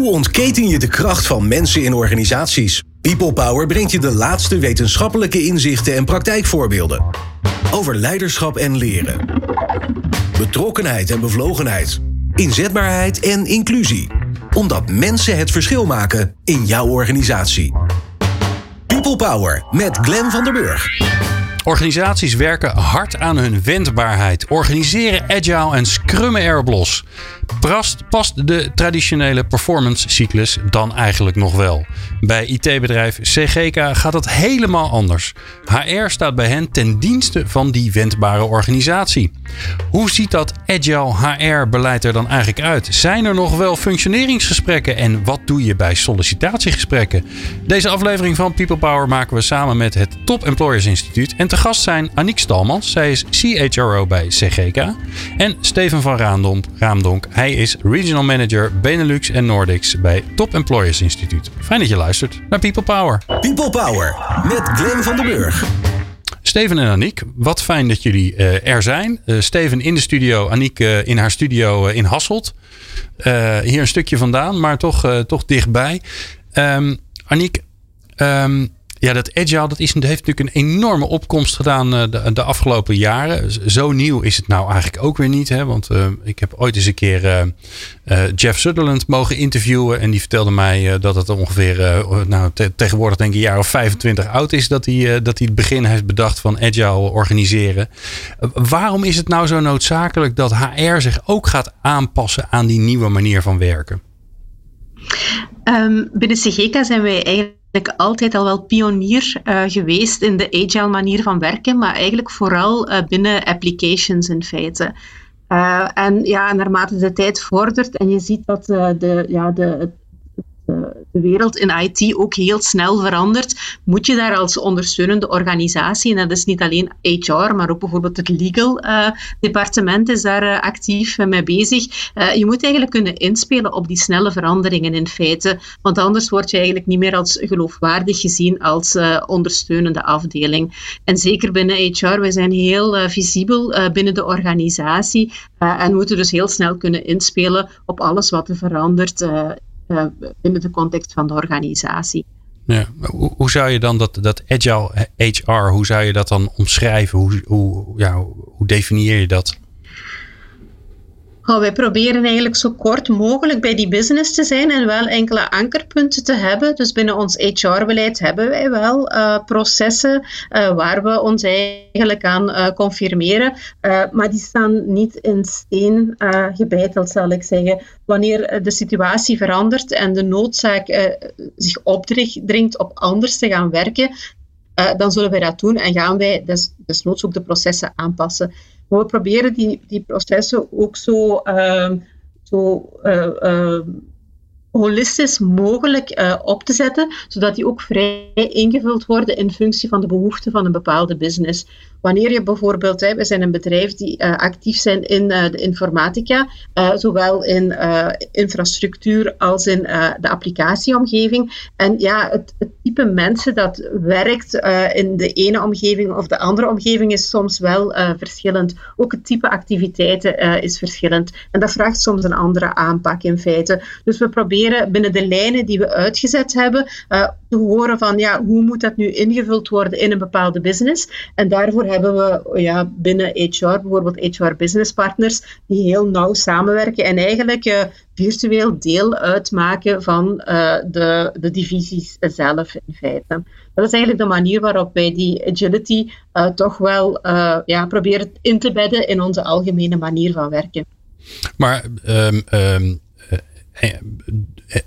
Hoe ontketen je de kracht van mensen in organisaties? People Power brengt je de laatste wetenschappelijke inzichten en praktijkvoorbeelden. Over leiderschap en leren. Betrokkenheid en bevlogenheid. Inzetbaarheid en inclusie. Omdat mensen het verschil maken in jouw organisatie. People Power met Glenn van der Burg. Organisaties werken hard aan hun wendbaarheid, organiseren agile en scrummen erop los. Past, past de traditionele performance cyclus dan eigenlijk nog wel? Bij IT-bedrijf CGK gaat het helemaal anders. HR staat bij hen ten dienste van die wendbare organisatie. Hoe ziet dat agile HR-beleid er dan eigenlijk uit? Zijn er nog wel functioneringsgesprekken en wat doe je bij sollicitatiegesprekken? Deze aflevering van People Power maken we samen met het Top Employers Instituut. En te gast zijn Aniek Stalmans, zij is CHRO bij CGK. En Steven van Raamdonk, Raamdonk hij is Regional Manager Benelux en Nordics bij Top Employers Instituut. Fijn dat je luistert naar People Power. People Power met Glenn van den Burg. Steven en Aniek, wat fijn dat jullie uh, er zijn. Uh, Steven in de studio, Aniek uh, in haar studio in Hasselt. hier een stukje vandaan, maar toch, toch dichtbij. Um, Aniek, um, ja, dat agile dat is, heeft natuurlijk een enorme opkomst gedaan uh, de, de, afgelopen jaren. Zo nieuw is het nou eigenlijk ook weer niet. Hè? Want uh, ik heb ooit eens een keer uh, Jeff Sutherland mogen interviewen. En die vertelde mij dat het ongeveer, nou te, tegenwoordig denk ik een jaar of 25 oud is. Dat hij, dat hij het begin heeft bedacht van agile organiseren. waarom is het nou zo noodzakelijk dat HR zich ook gaat aanpassen aan die nieuwe manier van werken? Um, binnen CGK zijn wij eigenlijk altijd al wel pionier uh, geweest in de agile manier van werken, maar eigenlijk vooral uh, binnen applications in feite. Uh, en ja, naarmate de tijd vordert en je ziet dat de, ja, de, de wereld in IT ook heel snel verandert, moet je daar als ondersteunende organisatie, en dat is niet alleen HR, maar ook bijvoorbeeld het legal uh, departement is daar uh, actief mee bezig. Je moet eigenlijk kunnen inspelen op die snelle veranderingen in feite, want anders word je eigenlijk niet meer als geloofwaardig gezien als ondersteunende afdeling. En zeker binnen HR, wij zijn heel visibel binnen de organisatie en moeten dus heel snel kunnen inspelen op alles wat er verandert binnen de context van de organisatie. Ja, hoe, hoe, zou je dan dat, dat agile HR, hoe zou je dat dan omschrijven? Hoe, hoe, ja, hoe definieer je dat? Oh, wij proberen eigenlijk zo kort mogelijk bij die business te zijn en wel enkele ankerpunten te hebben. Dus binnen ons HR-beleid hebben wij wel uh, processen uh, waar we ons eigenlijk aan uh, confirmeren, maar die staan niet in steen gebeiteld, zal ik zeggen. Wanneer de situatie verandert en de noodzaak zich opdringt op anders te gaan werken, dan zullen wij dat doen en gaan wij des, desnoods ook de processen aanpassen. We proberen die, die processen ook zo, uh, zo uh, holistisch mogelijk uh, op te zetten, zodat die ook vrij ingevuld worden in functie van de behoeften van een bepaalde business. Wanneer je bijvoorbeeld, we zijn een bedrijf die uh, actief zijn in uh, de informatica, zowel in infrastructuur als in de applicatieomgeving. En ja, het, het, type mensen dat werkt in de ene omgeving of de andere omgeving is soms wel verschillend. Ook het type activiteiten is verschillend. En dat vraagt soms een andere aanpak in feite. Dus we proberen binnen de lijnen die we uitgezet hebben te horen van ja, hoe moet dat nu ingevuld worden in een bepaalde business. En daarvoor hebben we ja, binnen HR bijvoorbeeld HR business partners die heel nauw samenwerken en eigenlijk uh, virtueel deel uitmaken van uh, de, de divisies zelf in feite. Dat is eigenlijk de manier waarop wij die agility toch wel ja, proberen in te bedden in onze algemene manier van werken. Maar um, um eh, eh,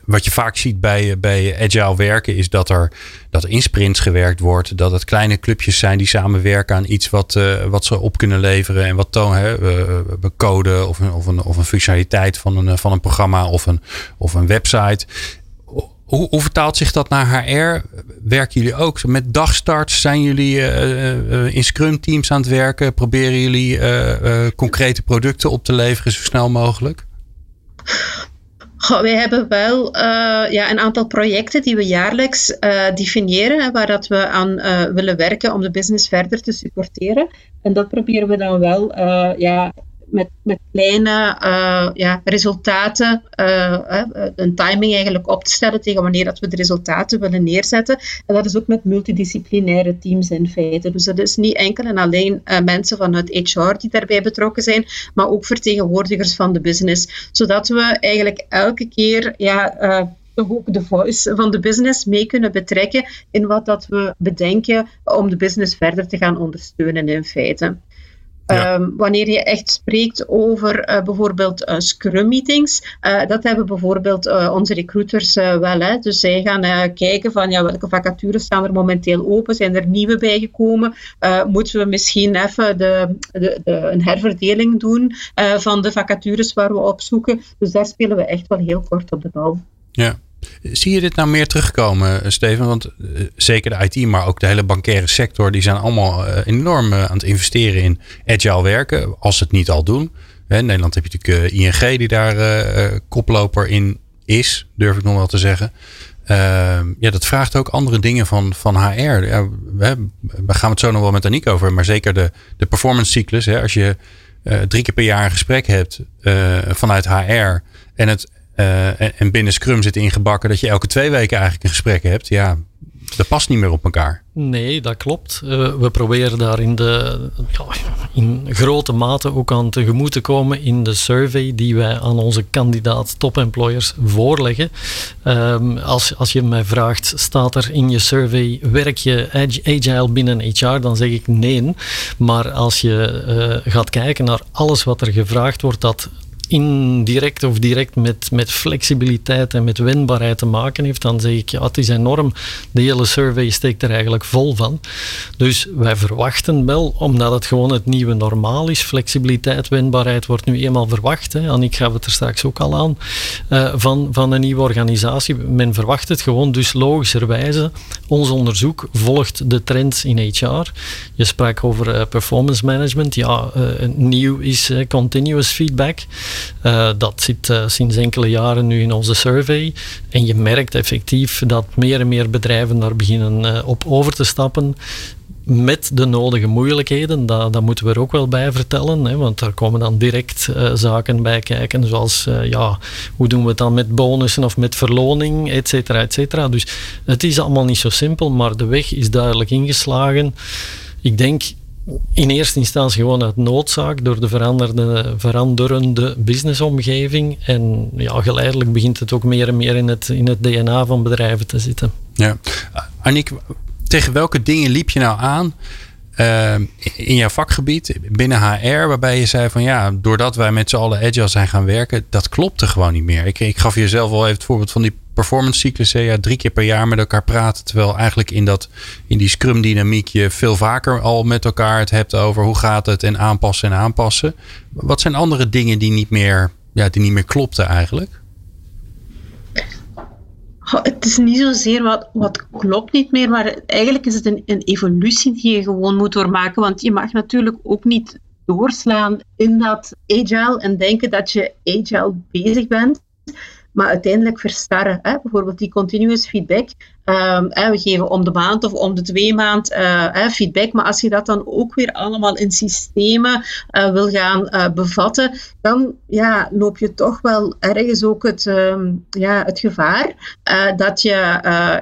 wat je vaak ziet bij, bij agile werken is dat er, dat in sprints gewerkt wordt. Dat het kleine clubjes zijn die samenwerken aan iets wat, wat ze op kunnen leveren. En wat tonen, hè, uh, code of een, of, een, of een functionaliteit van een, van een programma of een, of een website. Hoe, hoe vertaalt zich dat naar HR? Werken jullie ook met dagstarts? Zijn jullie in scrum teams aan het werken? Proberen jullie concrete producten op te leveren zo snel mogelijk? Wij hebben wel uh, ja, een aantal projecten die we jaarlijks uh, definiëren, waar dat we aan uh, willen werken om de business verder te supporteren. En dat proberen we dan wel ja, met, met kleine ja, resultaten, een timing eigenlijk op te stellen tegen wanneer dat we de resultaten willen neerzetten. En dat is ook met multidisciplinaire teams in feite. Dus dat is niet enkel en alleen mensen vanuit HR die daarbij betrokken zijn, maar ook vertegenwoordigers van de business. Zodat we eigenlijk elke keer ja, ook de voice van de business mee kunnen betrekken in wat dat we bedenken om de business verder te gaan ondersteunen in feite. Ehm, wanneer je echt spreekt over uh, bijvoorbeeld uh, scrum meetings, uh, dat hebben bijvoorbeeld onze recruiters wel. Hè. Dus zij gaan kijken van ja, welke vacatures staan er momenteel open, zijn er nieuwe bijgekomen, moeten we misschien even de, de, de een herverdeling doen van de vacatures waar we op zoeken. Dus daar spelen we echt wel heel kort op de bal. Ja. Zie je dit nou meer terugkomen, Steven? Want uh, zeker de IT, maar ook de hele bankaire sector, die zijn allemaal uh, enorm aan het investeren in agile werken, als ze het niet al doen. In Nederland heb je natuurlijk ING die daar koploper in is, durf ik nog wel te zeggen. Ehm, ja, dat vraagt ook andere dingen van, van HR. Ja, we, we, gaan het zo nog wel met Aniek over, maar zeker de, de performance cyclus. Hè, als je drie keer per jaar een gesprek hebt vanuit HR en het uh, en binnen Scrum zit ingebakken dat je elke twee weken eigenlijk een gesprek hebt. Ja, dat past niet meer op elkaar. Nee, dat klopt. Uh, we proberen daar in, de, ja, in grote mate ook aan tegemoet te komen in de survey die wij aan onze kandidaat top-employers voorleggen. Um, als, als je mij vraagt, staat er in je survey, werk je agile binnen HR? Dan zeg ik nee. Maar als je uh, gaat kijken naar alles wat er gevraagd wordt dat indirect of direct met, met flexibiliteit en met wendbaarheid te maken heeft, dan zeg ik ja, het is enorm. De hele survey steekt er eigenlijk vol van. Dus wij verwachten wel, omdat het gewoon het nieuwe normaal is, flexibiliteit, wendbaarheid wordt nu eenmaal verwacht. Hè. Annick gaf het er straks ook al aan, uh, van, van een nieuwe organisatie. Men verwacht het gewoon, dus logischerwijze. Ons onderzoek volgt de trends in HR. Je sprak over uh, performance management. Ja, uh, nieuw is continuous feedback. Uh, dat zit uh, sinds enkele jaren nu in onze survey. En je merkt effectief dat meer en meer bedrijven daar beginnen uh, op over te stappen met de nodige moeilijkheden, dat, dat, moeten we er ook wel bij vertellen, hè, want daar komen dan direct zaken bij kijken, zoals ja, hoe doen we het dan met bonussen of met verloning, et cetera, et cetera. Dus het is allemaal niet zo simpel, maar de weg is duidelijk ingeslagen. Ik denk in eerste instantie gewoon uit noodzaak door de veranderde, veranderende businessomgeving. En ja, geleidelijk begint het ook meer en meer in het, in het DNA van bedrijven te zitten. Ja. Aniek, tegen welke dingen liep je nou aan uh, in jouw vakgebied binnen HR, waarbij je zei van ja, doordat wij met z'n allen agile zijn gaan werken, dat klopte gewoon niet meer. Ik, ik gaf je zelf al even het voorbeeld van die performance cyclussen, ja, drie keer per jaar met elkaar praten. Terwijl eigenlijk in, dat, in die scrum dynamiek je veel vaker al met elkaar het hebt over hoe gaat het en aanpassen en aanpassen. Wat zijn andere dingen die niet meer, ja, die niet meer klopten eigenlijk? het is niet zozeer wat, wat klopt niet meer, maar eigenlijk is het een, een evolutie die je gewoon moet doormaken. Want je mag natuurlijk ook niet doorslaan in dat agile en denken dat je agile bezig bent maar uiteindelijk verstarren. Hè? Bijvoorbeeld die continuous feedback. Um, we geven om de maand of om de twee maand uh, feedback, maar als je dat dan ook weer allemaal in systemen uh, wil gaan uh, bevatten, dan ja, loop je toch wel ergens ook het, um, ja, het gevaar dat je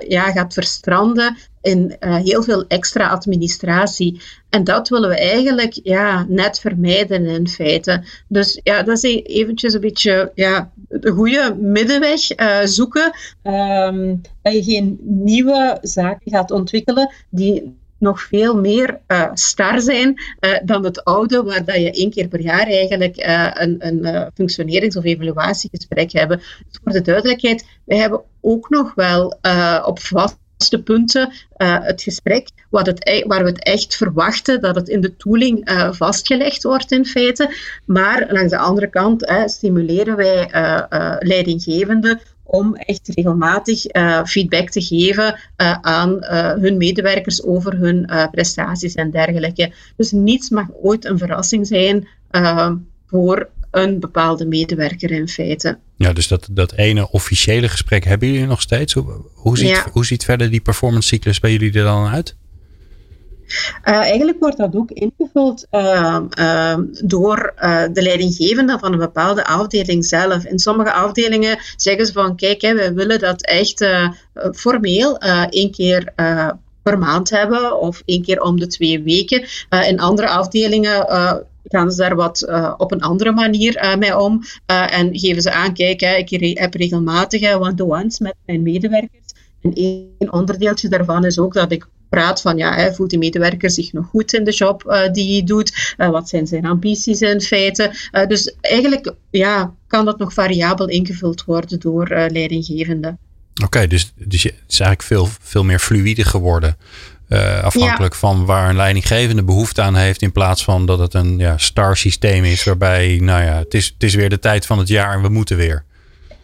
ja, gaat verstranden in heel veel extra administratie. En dat willen we eigenlijk ja, net vermijden in feite. Dus ja, dat is e-, eventjes een beetje ja, de goede middenweg uh, zoeken. Um, dat je geen nieuwe zaken gaat ontwikkelen die nog veel meer uh, star zijn dan het oude, waar dat je één keer per jaar eigenlijk een, een functionerings- of evaluatiegesprek hebben. Voor de duidelijkheid, wij hebben ook nog wel op vast punten uh, het gesprek wat het, waar we het echt verwachten dat het in de tooling uh, vastgelegd wordt in feite. Maar langs de andere kant stimuleren wij leidinggevenden om echt regelmatig feedback te geven aan hun medewerkers over hun prestaties en dergelijke. Dus niets mag ooit een verrassing zijn voor een bepaalde medewerker in feite. Ja, dus dat, dat ene officiële gesprek hebben jullie nog steeds. Hoe, hoe, ziet, hoe ziet verder die performance cyclus bij jullie er dan uit? eigenlijk wordt dat ook ingevuld ehm, ehm, door de leidinggevende van een bepaalde afdeling zelf. In sommige afdelingen zeggen ze van kijk, hè, wij willen dat echt formeel één keer per maand hebben of één keer om de twee weken. In andere afdelingen gaan ze daar wat uh, op een andere manier mee om en geven ze aan, kijk, hè, ik heb regelmatige one-to-ones met mijn medewerkers. En één onderdeeltje daarvan is ook dat ik praat van, ja, voelt die medewerker zich nog goed in de job die hij doet? wat zijn zijn ambities in feite? dus eigenlijk ja, kan dat nog variabel ingevuld worden door leidinggevenden. Oké, dus, dus het is eigenlijk veel, veel meer fluïde geworden. Uh, afhankelijk van waar een leidinggevende behoefte aan heeft. In plaats van dat het een ja, star systeem is. Waarbij, nou ja, het is, het is weer de tijd van het jaar en we moeten weer.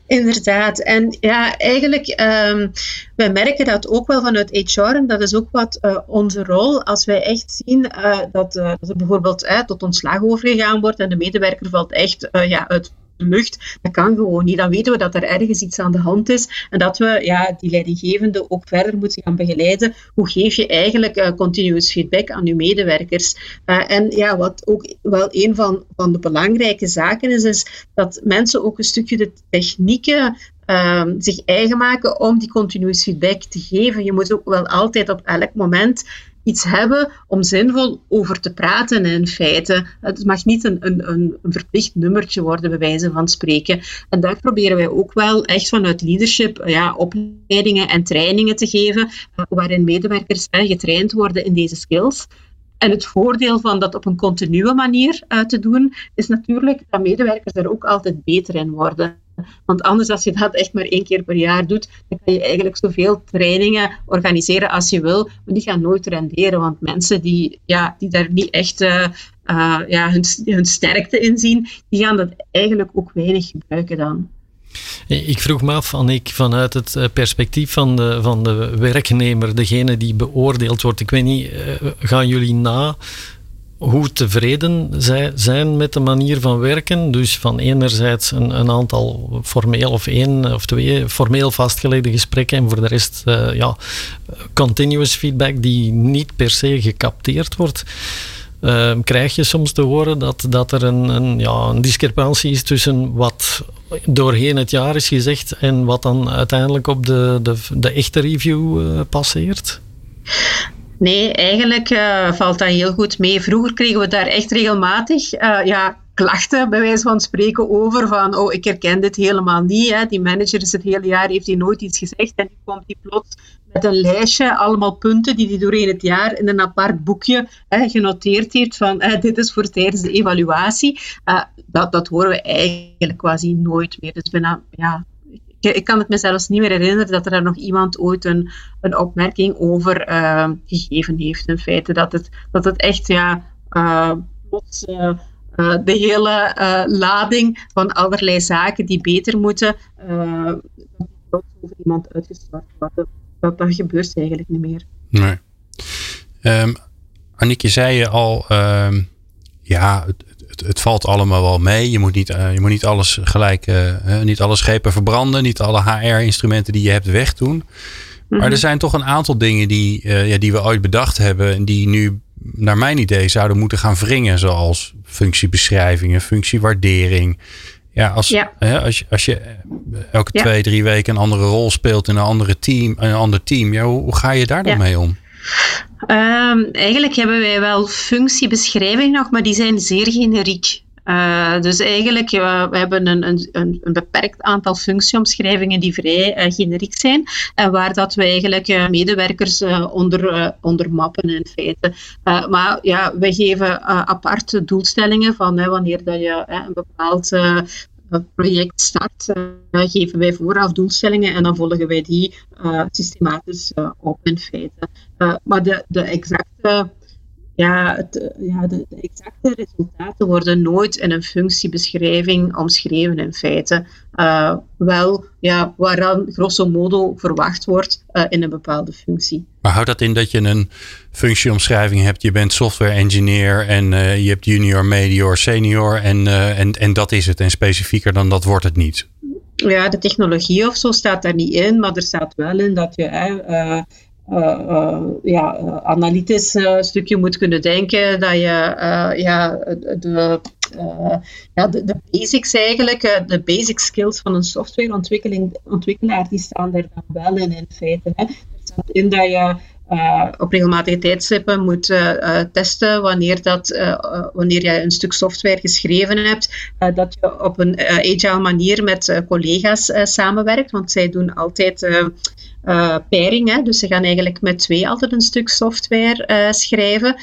Inderdaad. En ja, eigenlijk, um, wij merken dat ook wel vanuit HR. En dat is ook wat uh, onze rol. Als wij echt zien uh, dat, dat, er bijvoorbeeld tot ontslag overgegaan wordt en de medewerker valt echt ja, uit lucht. Dat kan gewoon niet. Dan weten we dat er ergens iets aan de hand is en dat we ja, die leidinggevende ook verder moeten gaan begeleiden. Hoe geef je eigenlijk uh, continuous feedback aan je medewerkers? Uh, en ja, wat ook wel een van, van de belangrijke zaken is, is dat mensen ook een stukje de technieken uh, zich eigen maken om die continuous feedback te geven. Je moet ook wel altijd op elk moment iets hebben om zinvol over te praten in feite. Het mag niet een, een, een verplicht nummertje worden, bij wijze van spreken. En daar proberen wij ook wel echt vanuit leadership ja, opleidingen en trainingen te geven, eh, waarin medewerkers getraind worden in deze skills. En het voordeel van dat op een continue manier uh, te doen, is natuurlijk dat medewerkers er ook altijd beter in worden. Want anders, als je dat echt maar één keer per jaar doet, dan kan je eigenlijk zoveel trainingen organiseren als je wil, maar die gaan nooit renderen. Want mensen die, ja, die daar niet echt uh, uh, ja, hun, hun sterkte in zien, die gaan dat eigenlijk ook weinig gebruiken dan. Ik vroeg me af, Annick, vanuit het eh, perspectief van de, van de werknemer, degene die beoordeeld wordt. Ik weet niet, gaan jullie na hoe tevreden zij zijn met de manier van werken. Dus van enerzijds een, een aantal formeel of één of twee formeel vastgelegde gesprekken en voor de rest uh, ja, continuous feedback die niet per se gecapteerd wordt. Uh, krijg je soms te horen dat, dat er een, een, ja, een discrepantie is tussen wat doorheen het jaar is gezegd en wat dan uiteindelijk op de, de, de echte review uh, passeert? Nee, eigenlijk uh, valt dat heel goed mee. Vroeger kregen we daar echt regelmatig uh, ja, klachten, bij wijze van spreken, over van oh, ik herken dit helemaal niet. Hè. Die manager is het hele jaar, heeft hij nooit iets gezegd en nu komt hij plots met een lijstje, allemaal punten die hij doorheen het jaar in een apart boekje hè, genoteerd heeft van dit is voor tijdens de evaluatie. Uh, dat, dat horen we eigenlijk quasi nooit meer. Dus bijna, ja, ik kan het me zelfs niet meer herinneren dat er nog iemand ooit een, een opmerking over uh, gegeven heeft. In feite dat het, dat het echt ja, uh, plots uh, de hele lading van allerlei zaken die beter moeten, dat over iemand uitgestort. Dat, dat gebeurt eigenlijk niet meer. Nee. Um, Annieke, zei je al, um, ja, het, het, valt allemaal wel mee. Je moet niet, uh, je moet niet alles gelijk, uh, niet alle schepen verbranden, niet alle HR-instrumenten die je hebt wegdoen. Maar er mhm. zijn toch een aantal dingen die, uh, ja, die we ooit bedacht hebben en die nu, naar mijn idee, zouden moeten gaan wringen. Zoals functiebeschrijvingen, functiewaardering. Ja, als, ja. als, je, als je elke twee, drie weken een andere rol speelt in een, andere team, een ander team, ja, hoe, hoe ga je daar dan mee om? Um, eigenlijk hebben wij wel functiebeschrijvingen nog, maar die zijn zeer generiek. Uh, dus eigenlijk, uh, we hebben een, een, een, beperkt aantal functieomschrijvingen die vrij uh, generiek zijn en waar dat we eigenlijk medewerkers onder, onder mappen in feite. maar ja, we geven aparte doelstellingen van wanneer dat je een bepaald het project start, uh, geven wij vooraf doelstellingen en dan volgen wij die uh, systematisch uh, op in feite. maar de, de exacte ja, ja de, exacte resultaten worden nooit in een functiebeschrijving omschreven in feite. Wel ja, waaraan grosso modo verwacht wordt in een bepaalde functie. Maar houdt dat in dat je een functieomschrijving hebt? Je bent software engineer en uh, je hebt junior, medior, senior en, en, en dat is het. En specifieker dan dat wordt het niet. Ja, de technologie of zo staat daar niet in, maar er staat wel in dat je ja, analytisch stukje moet kunnen denken, dat je ja, de, ja, de, de, basics eigenlijk, de basic skills van een softwareontwikkelaar, die staan er dan wel in in feite. Hè. In dat je uh, op regelmatige tijdstippen moet uh, testen wanneer, dat, wanneer je een stuk software geschreven hebt, dat je op een agile manier met collega's samenwerkt, want zij doen altijd pairing, hè, dus ze gaan eigenlijk met twee altijd een stuk software schrijven.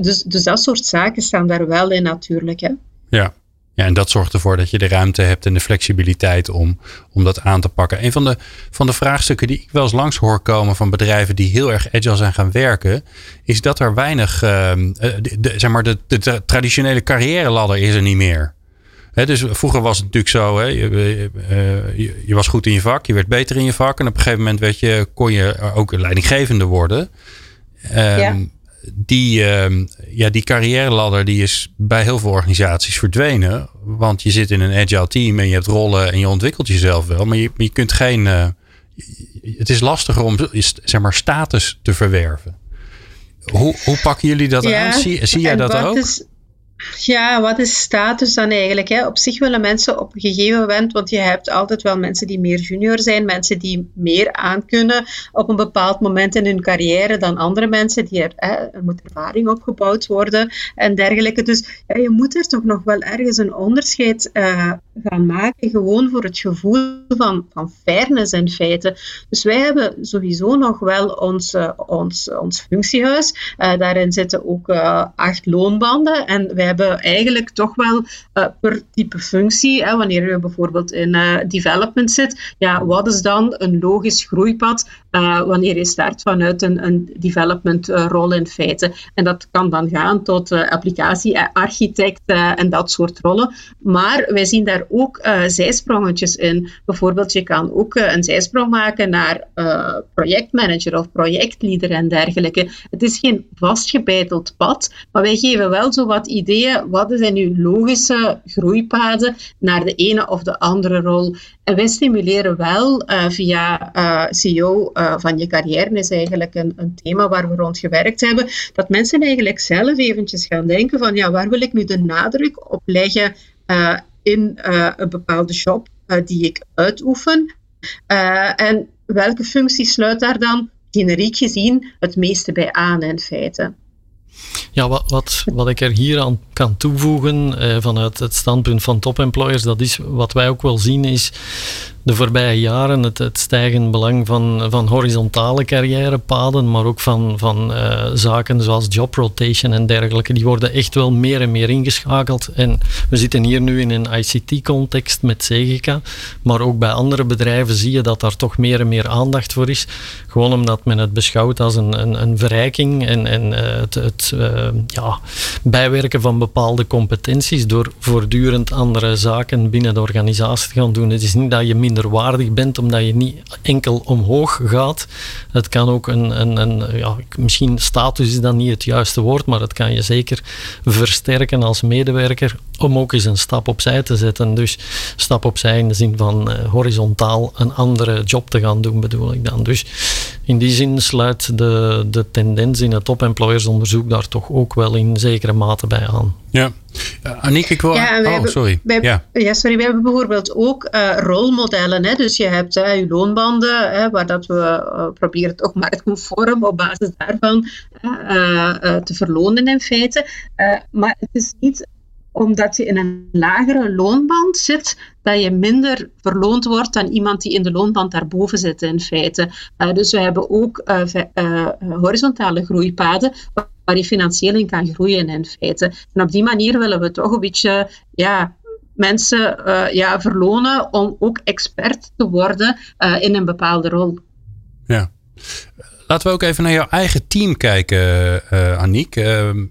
dus, dus dat soort zaken staan daar wel in natuurlijk. Hè. Ja, ja, en dat zorgt ervoor dat je de ruimte hebt en de flexibiliteit om, om dat aan te pakken. Een van de, van de vraagstukken die ik wel eens langs hoor komen van bedrijven die heel erg agile zijn gaan werken, is dat er weinig, uh, de, zeg maar, de, de, traditionele carrière ladder is er niet meer. Dus vroeger was het natuurlijk zo, je, uh, je, je, was goed in je vak, je werd beter in je vak en op een gegeven moment werd je, kon je ook leidinggevende worden. Um, ja die, uh, ja, die carrière ladder die is bij heel veel organisaties verdwenen. Want je zit in een agile team en je hebt rollen en je ontwikkelt jezelf wel. Maar je, je kunt geen. Uh, het is lastiger om zeg maar, status te verwerven. Hoe, hoe pakken jullie dat aan? Zie, zie jij dat ook? Is, ja, wat is status dan eigenlijk? Hè? Op zich willen mensen op een gegeven moment, want je hebt altijd wel mensen die meer junior zijn, mensen die meer aankunnen op een bepaald moment in hun carrière dan andere mensen. Die er, hè, er moet ervaring opgebouwd worden en dergelijke. Dus ja, je moet er toch nog wel ergens een onderscheid uh, gaan maken, gewoon voor het gevoel van, van fairness in feite. Dus wij hebben sowieso nog wel ons, uh, ons, ons functiehuis. Uh, daarin zitten ook acht loonbanden en wij hebben eigenlijk toch wel uh, per type functie, hè, wanneer je bijvoorbeeld in uh, development zit, ja, wat is dan een logisch groeipad uh, wanneer je start vanuit een, een development rol in feite. En dat kan dan gaan tot applicatiearchitect en dat soort rollen. Maar wij zien daar ook zijsprongetjes in. Bijvoorbeeld, je kan ook een zijsprong maken naar projectmanager of projectleader en dergelijke. Het is geen vastgebeiteld pad, maar wij geven wel zo wat ideeën wat zijn nu logische groeipaden naar de ene of de andere rol. En wij stimuleren wel uh, via uh, eh, CEO eh, van je carrière, is eigenlijk een, een, thema waar we rond gewerkt hebben, dat mensen eigenlijk zelf eventjes gaan denken van ja, waar wil ik nu de nadruk op leggen in een bepaalde job die ik uitoefen. en welke functie sluit daar dan generiek gezien het meeste bij aan in feite. Ja, wat, wat, wat ik er hier aan kan toevoegen eh, vanuit het standpunt van top employers, dat is wat wij ook wel zien, is de voorbije jaren het, het belang van, van horizontale carrièrepaden, maar ook van, van uh, zaken zoals job rotation en dergelijke. Die worden echt wel meer en meer ingeschakeld. En we zitten hier nu in een ICT-context met Segica, maar ook bij andere bedrijven zie je dat daar toch meer en meer aandacht voor is. Gewoon omdat men het beschouwt als een, een, een verrijking en, en uh, het, het uh, ja, bijwerken van bepaalde competenties door voortdurend andere zaken binnen de organisatie te gaan doen. Het is niet dat je minder waardig bent omdat je niet enkel omhoog gaat. Het kan ook een, een, een ja, misschien status is dan niet het juiste woord, maar het kan je zeker versterken als medewerker om ook eens een stap opzij te zetten. Dus stap opzij in de zin van uh, horizontaal een andere job te gaan doen, bedoel ik dan. Dus in die zin sluit de, de tendens in het top-employersonderzoek daar toch ook wel in zekere mate bij aan. Ja, uh, Aniek, ik wil... Ja, oh, sorry. Wij, ja. ja. sorry. We hebben bijvoorbeeld ook uh, rolmodellen. Hè? Dus je hebt uh, je loonbanden, hè, waar dat we proberen toch maar conform op basis daarvan te verlonen in feite. maar het is niet omdat je in een lagere loonband zit, dat je minder verloond wordt dan iemand die in de loonband daarboven zit in feite. Uh, dus we hebben ook uh, uh, horizontale groeipaden waar je financieel in kan groeien in feite. En op die manier willen we toch een beetje ja, mensen ja, verlonen om ook expert te worden in een bepaalde rol. Ja. Laten we ook even naar jouw eigen team kijken, Aniek. Ehm,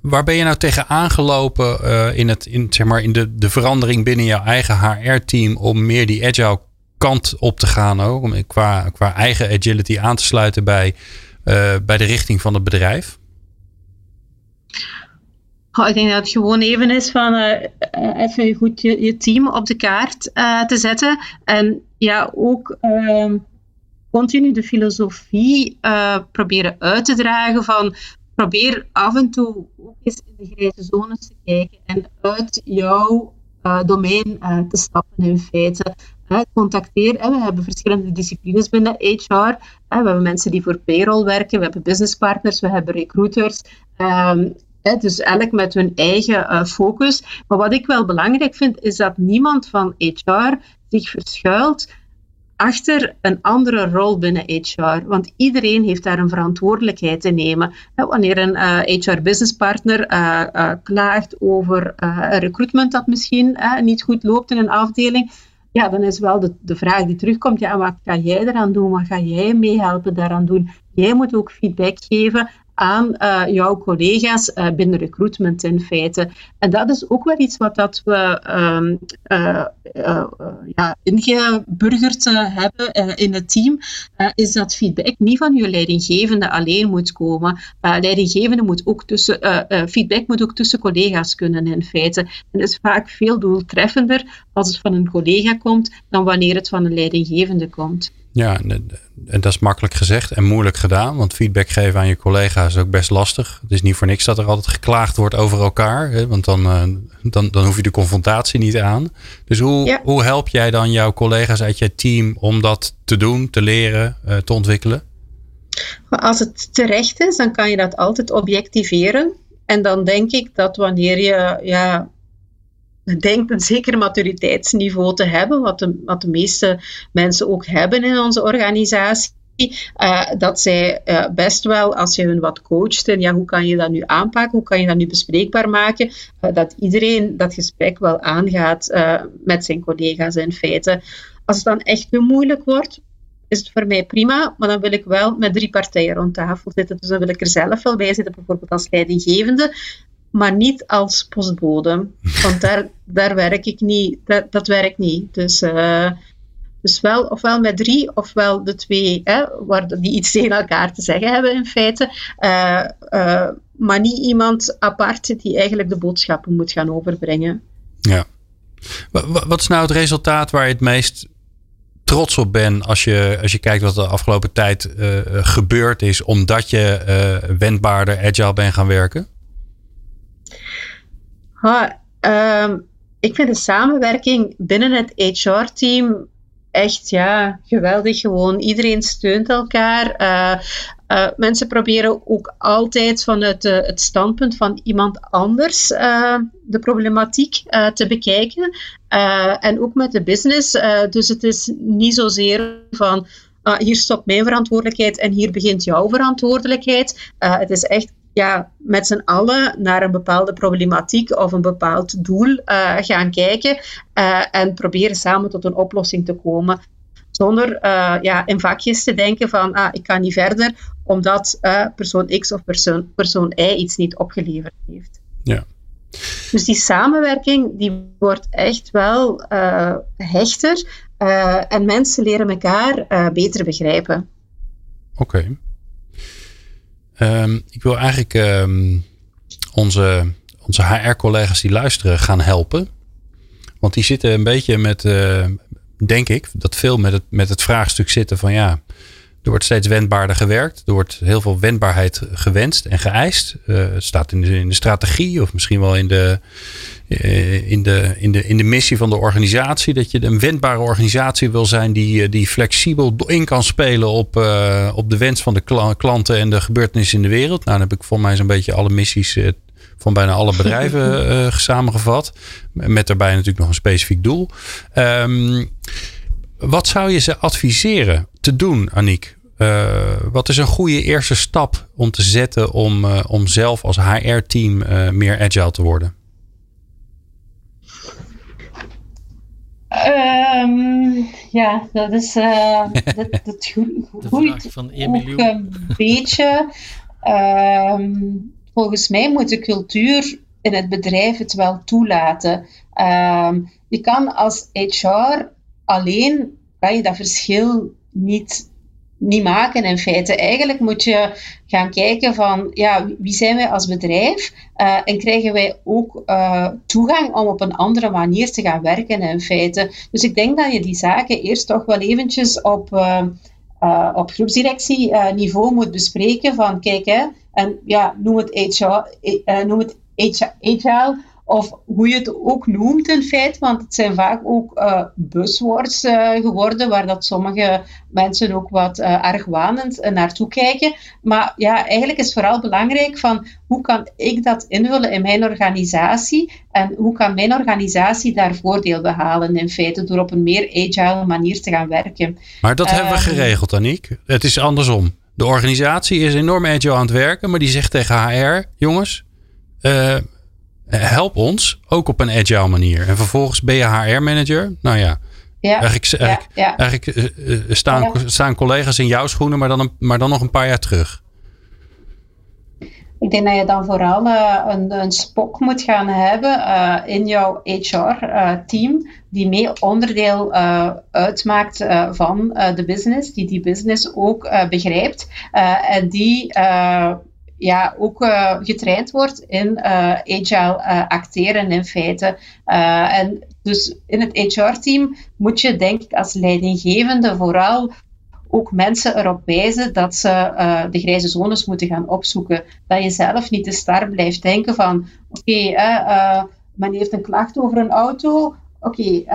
waar ben je nou tegen aangelopen uh, in, het, in, zeg maar, in de, de verandering binnen jouw eigen HR-team om meer die agile kant op te gaan ook? Om qua, qua eigen agility aan te sluiten bij, uh, bij de richting van het bedrijf? Ik denk dat het gewoon even is van uh, even goed je, je, team op de kaart te zetten. En ja, ook ehm, continu de filosofie proberen uit te dragen van probeer af en toe ook eens in de grijze zones te kijken en uit jouw domein te stappen in feite. contacteer, we hebben verschillende disciplines binnen HR. we hebben mensen die voor payroll werken, we hebben businesspartners, we hebben recruiters. Um, dus elk met hun eigen uh, focus. Maar wat ik wel belangrijk vind, is dat niemand van HR zich verschuilt achter een andere rol binnen HR. Want iedereen heeft daar een verantwoordelijkheid te nemen. Wanneer een uh, eh, HR-businesspartner uh, eh, klaagt over een recruitment dat misschien niet goed loopt in een afdeling, ja, dan is wel de, de vraag die terugkomt, ja, wat ga jij eraan doen? Wat ga jij meehelpen daaraan doen? Jij moet ook feedback geven aan uh, jouw collega's uh, binnen recruitment in feite. En dat is ook wel iets wat dat we um, uh, ja, ingeburgerd hebben in het team, is dat feedback niet van je leidinggevende alleen moet komen. leidinggevende moet ook tussen, feedback moet ook tussen collega's kunnen in feite. En is vaak veel doeltreffender als het van een collega komt dan wanneer het van een leidinggevende komt. Ja, en dat is makkelijk gezegd en moeilijk gedaan. Want feedback geven aan je collega's is ook best lastig. Het is niet voor niks dat er altijd geklaagd wordt over elkaar. Hè? Want dan, uh, dan, dan hoef je de confrontatie niet aan. Dus hoe, hoe help jij dan jouw collega's uit je team om dat te doen, te leren, uh, te ontwikkelen? Als het terecht is, dan kan je dat altijd objectiveren. En dan denk ik dat wanneer je ja, denkt een zeker maturiteitsniveau te hebben, wat de, wat de meeste mensen ook hebben in onze organisatie. Uh, dat zij uh, best wel, als je hun wat coacht, en ja, hoe kan je dat nu aanpakken, hoe kan je dat nu bespreekbaar maken, uh, dat iedereen dat gesprek wel aangaat met zijn collega's in feite. Als het dan echt te moeilijk wordt, is het voor mij prima, maar dan wil ik wel met drie partijen rond tafel zitten. Dus dan wil ik er zelf wel bij zitten, bijvoorbeeld als leidinggevende, maar niet als postbode. Want daar, daar werk ik niet, dat, dat werkt niet. Dus, uh, dus wel ofwel met drie, ofwel de twee, hè, waar, die iets tegen elkaar te zeggen hebben in feite. Uh, uh, maar niet iemand apart die eigenlijk de boodschappen moet gaan overbrengen. Ja. Wat is nou het resultaat waar je het meest trots op bent als je, als je kijkt wat de afgelopen tijd gebeurd is, omdat je wendbaarder, agile bent gaan werken? Ha, ehm, ik vind de samenwerking binnen het HR-team echt ja, geweldig. Gewoon iedereen steunt elkaar. Uh, uh, mensen proberen ook altijd vanuit het standpunt van iemand anders uh, de problematiek te bekijken. en ook met de business. dus het is niet zozeer van. Ah, hier stopt mijn verantwoordelijkheid en hier begint jouw verantwoordelijkheid. het is echt ja, met z'n allen naar een bepaalde problematiek of een bepaald doel uh, gaan kijken uh, en proberen samen tot een oplossing te komen. Zonder uh, ja, in vakjes te denken van ah, ik kan niet verder omdat persoon X of persoon, persoon Y iets niet opgeleverd heeft. Ja. Dus die samenwerking die wordt echt wel hechter en mensen leren elkaar beter begrijpen. Oké. Um, ik wil eigenlijk um, onze, onze HR-collega's die luisteren gaan helpen. Want die zitten een beetje met, uh, denk ik, dat veel met het, met het vraagstuk zitten van ja, er wordt steeds wendbaarder gewerkt. Er wordt heel veel wendbaarheid gewenst en geëist. Uh, het staat in de, in de strategie of misschien wel in de, in, de, in, de, in de missie van de organisatie. Dat je een wendbare organisatie wil zijn die, die flexibel in kan spelen op, uh, op de wens van de klanten en de gebeurtenissen in de wereld. Nou, dan heb ik voor mij zo'n beetje alle missies van bijna alle bedrijven samengevat. Met daarbij natuurlijk nog een specifiek doel. Um, wat zou je ze adviseren te doen, Aniek? Uh, wat is een goede eerste stap om te zetten om, uh, om zelf als HR-team uh, meer agile te worden? Um, ja, dat is dat, dat groeit van ook een beetje. Um, volgens mij moet de cultuur in het bedrijf het wel toelaten. Um, je kan als HR alleen kan je dat verschil niet niet maken in feite. Eigenlijk moet je gaan kijken van ja, wie zijn wij als bedrijf uh, en krijgen wij ook uh, toegang om op een andere manier te gaan werken in feite. Dus ik denk dat je die zaken eerst toch wel eventjes op, uh, op groepsdirectieniveau moet bespreken van kijk hè, en ja, noem het HR, noem het of hoe je het ook noemt in feite, want het zijn vaak ook uh, buzzwords uh, geworden, waar dat sommige mensen ook wat uh, argwanend naartoe kijken. Maar ja, eigenlijk is vooral belangrijk van hoe kan ik dat invullen in mijn organisatie en hoe kan mijn organisatie daar voordeel behalen in feite door op een meer agile manier te gaan werken. Maar dat hebben we ehm, geregeld, Aniek. Het is andersom. De organisatie is enorm agile aan het werken, maar die zegt tegen HR, jongens, help ons ook op een agile manier. En vervolgens ben je HR-manager. Nou ja, ja, eigenlijk, eigenlijk, eh, eh, staan, staan collega's in jouw schoenen, maar dan, een, maar dan nog een paar jaar terug. Ik denk dat je dan vooral uh, een, een spok moet gaan hebben uh, in jouw HR-team, die mee onderdeel uitmaakt van de business, die die business ook begrijpt en die ja, ook uh, getraind wordt in uh, agile uh, acteren in feite. en dus in het HR-team moet je denk ik als leidinggevende vooral ook mensen erop wijzen dat ze de grijze zones moeten gaan opzoeken. Dat je zelf niet te star blijft denken van oké, okay, men heeft een klacht over een auto, oké, okay,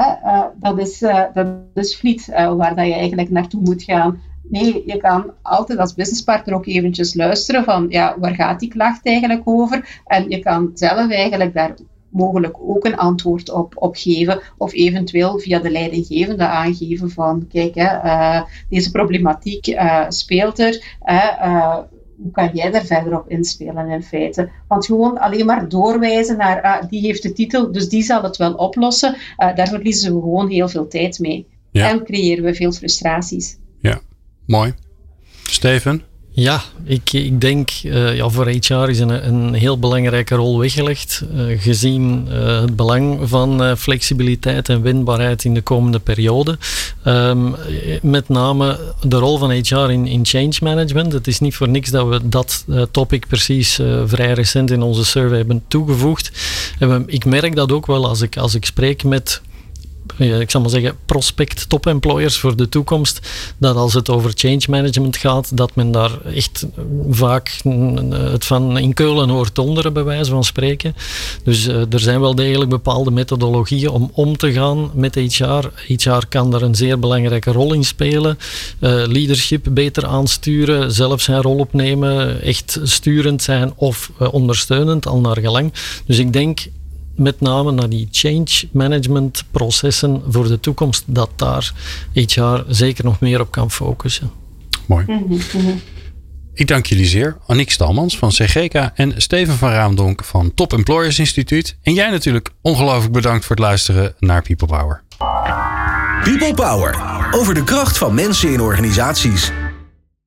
dat, is, dat is fleet waar dat je eigenlijk naartoe moet gaan. Nee, je kan altijd als businesspartner ook eventjes luisteren van ja, waar gaat die klacht eigenlijk over? En je kan zelf eigenlijk daar mogelijk ook een antwoord op, op geven. Of eventueel via de leidinggevende aangeven van kijk, hè, uh, deze problematiek uh, speelt er. Uh, hoe kan jij daar verder op inspelen in feite? Want gewoon alleen maar doorwijzen naar ah, die heeft de titel, dus die zal het wel oplossen. daar verliezen we gewoon heel veel tijd mee. En creëren we veel frustraties. Ja, Mooi. Steven? Ja, ik, ik denk uh, ja, voor HR is een, een heel belangrijke rol weggelegd. Uh, gezien uh, het belang van flexibiliteit en wendbaarheid in de komende periode. Um, met name de rol van HR in, in change management. Het is niet voor niks dat we dat topic precies vrij recent in onze survey hebben toegevoegd. En ik merk dat ook wel als ik, als ik spreek met ik zal maar zeggen, prospect top employers voor de toekomst, dat als het over change management gaat, dat men daar echt vaak het van in Keulen hoort onderen, bij wijze van spreken. Dus er zijn wel degelijk bepaalde methodologieën om om te gaan met HR. HR kan daar een zeer belangrijke rol in spelen. Leadership beter aansturen, zelf zijn rol opnemen, echt sturend zijn of ondersteunend, al naar gelang. Dus ik denk met name naar die change management processen voor de toekomst, dat daar HR zeker nog meer op kan focussen. Mooi. Mhm, mhm. Ik dank jullie zeer. Aniek Stalmans van CGK en Steven van Raamdonk van Top Employers Instituut. En jij natuurlijk ongelooflijk bedankt voor het luisteren naar People Power. People Power. Over de kracht van mensen in organisaties.